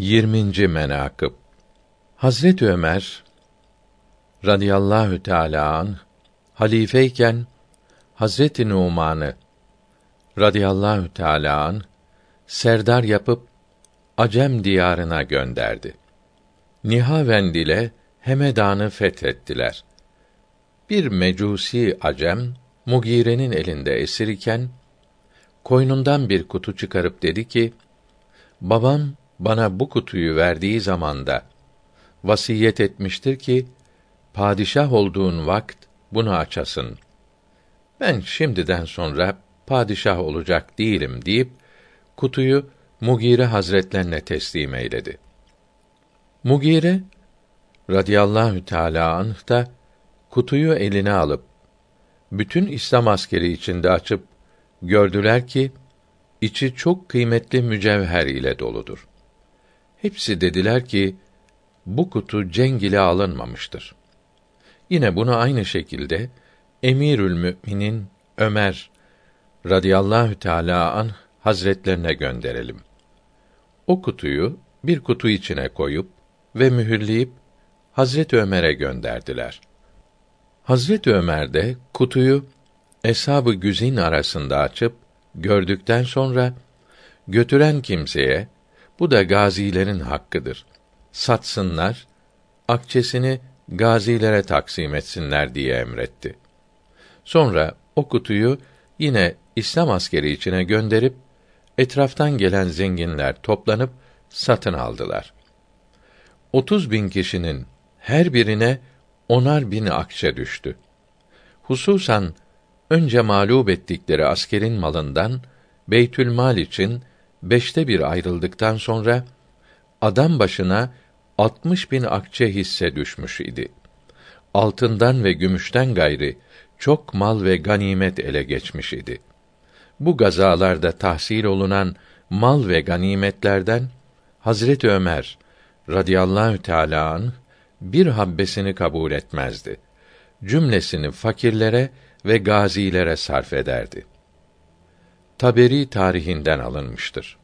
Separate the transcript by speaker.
Speaker 1: 20. menakıb Hazret Ömer radıyallahu teala an halifeyken Hazreti Numan'ı radıyallahu teala an serdar yapıp Acem diyarına gönderdi. Nihavend ile Hemedan'ı fethettiler. Bir mecusi Acem Mugire'nin elinde esir iken koynundan bir kutu çıkarıp dedi ki: Babam bana bu kutuyu verdiği zamanda vasiyet etmiştir ki padişah olduğun vakt bunu açasın. Ben şimdiden sonra padişah olacak değilim deyip kutuyu Mugire Hazretlerine teslim eyledi. Mugire radıyallahu teala anh da kutuyu eline alıp bütün İslam askeri içinde açıp gördüler ki içi çok kıymetli mücevher ile doludur. Hepsi dediler ki bu kutu cenk ile alınmamıştır. Yine bunu aynı şekilde Emirül Müminin Ömer radıyallahu teala an hazretlerine gönderelim. O kutuyu bir kutu içine koyup ve mühürleyip Hazret Ömer'e gönderdiler. Hazret Ömer de kutuyu eshab-ı güzin arasında açıp gördükten sonra götüren kimseye bu da gazilerin hakkıdır. Satsınlar, akçesini gazilere taksim etsinler diye emretti. Sonra o kutuyu yine İslam askeri içine gönderip etraftan gelen zenginler toplanıp satın aldılar. Otuz bin kişinin her birine onar bin akçe düştü. Hususan önce mağlup ettikleri askerin malından Beytül Mal için beşte bir ayrıldıktan sonra adam başına altmış bin akçe hisse düşmüş idi. Altından ve gümüşten gayri çok mal ve ganimet ele geçmiş idi. Bu gazalarda tahsil olunan mal ve ganimetlerden Hazret Ömer radıyallahu teâlâ anh, bir habbesini kabul etmezdi. Cümlesini fakirlere ve gazilere sarf ederdi. Taberi tarihinden alınmıştır.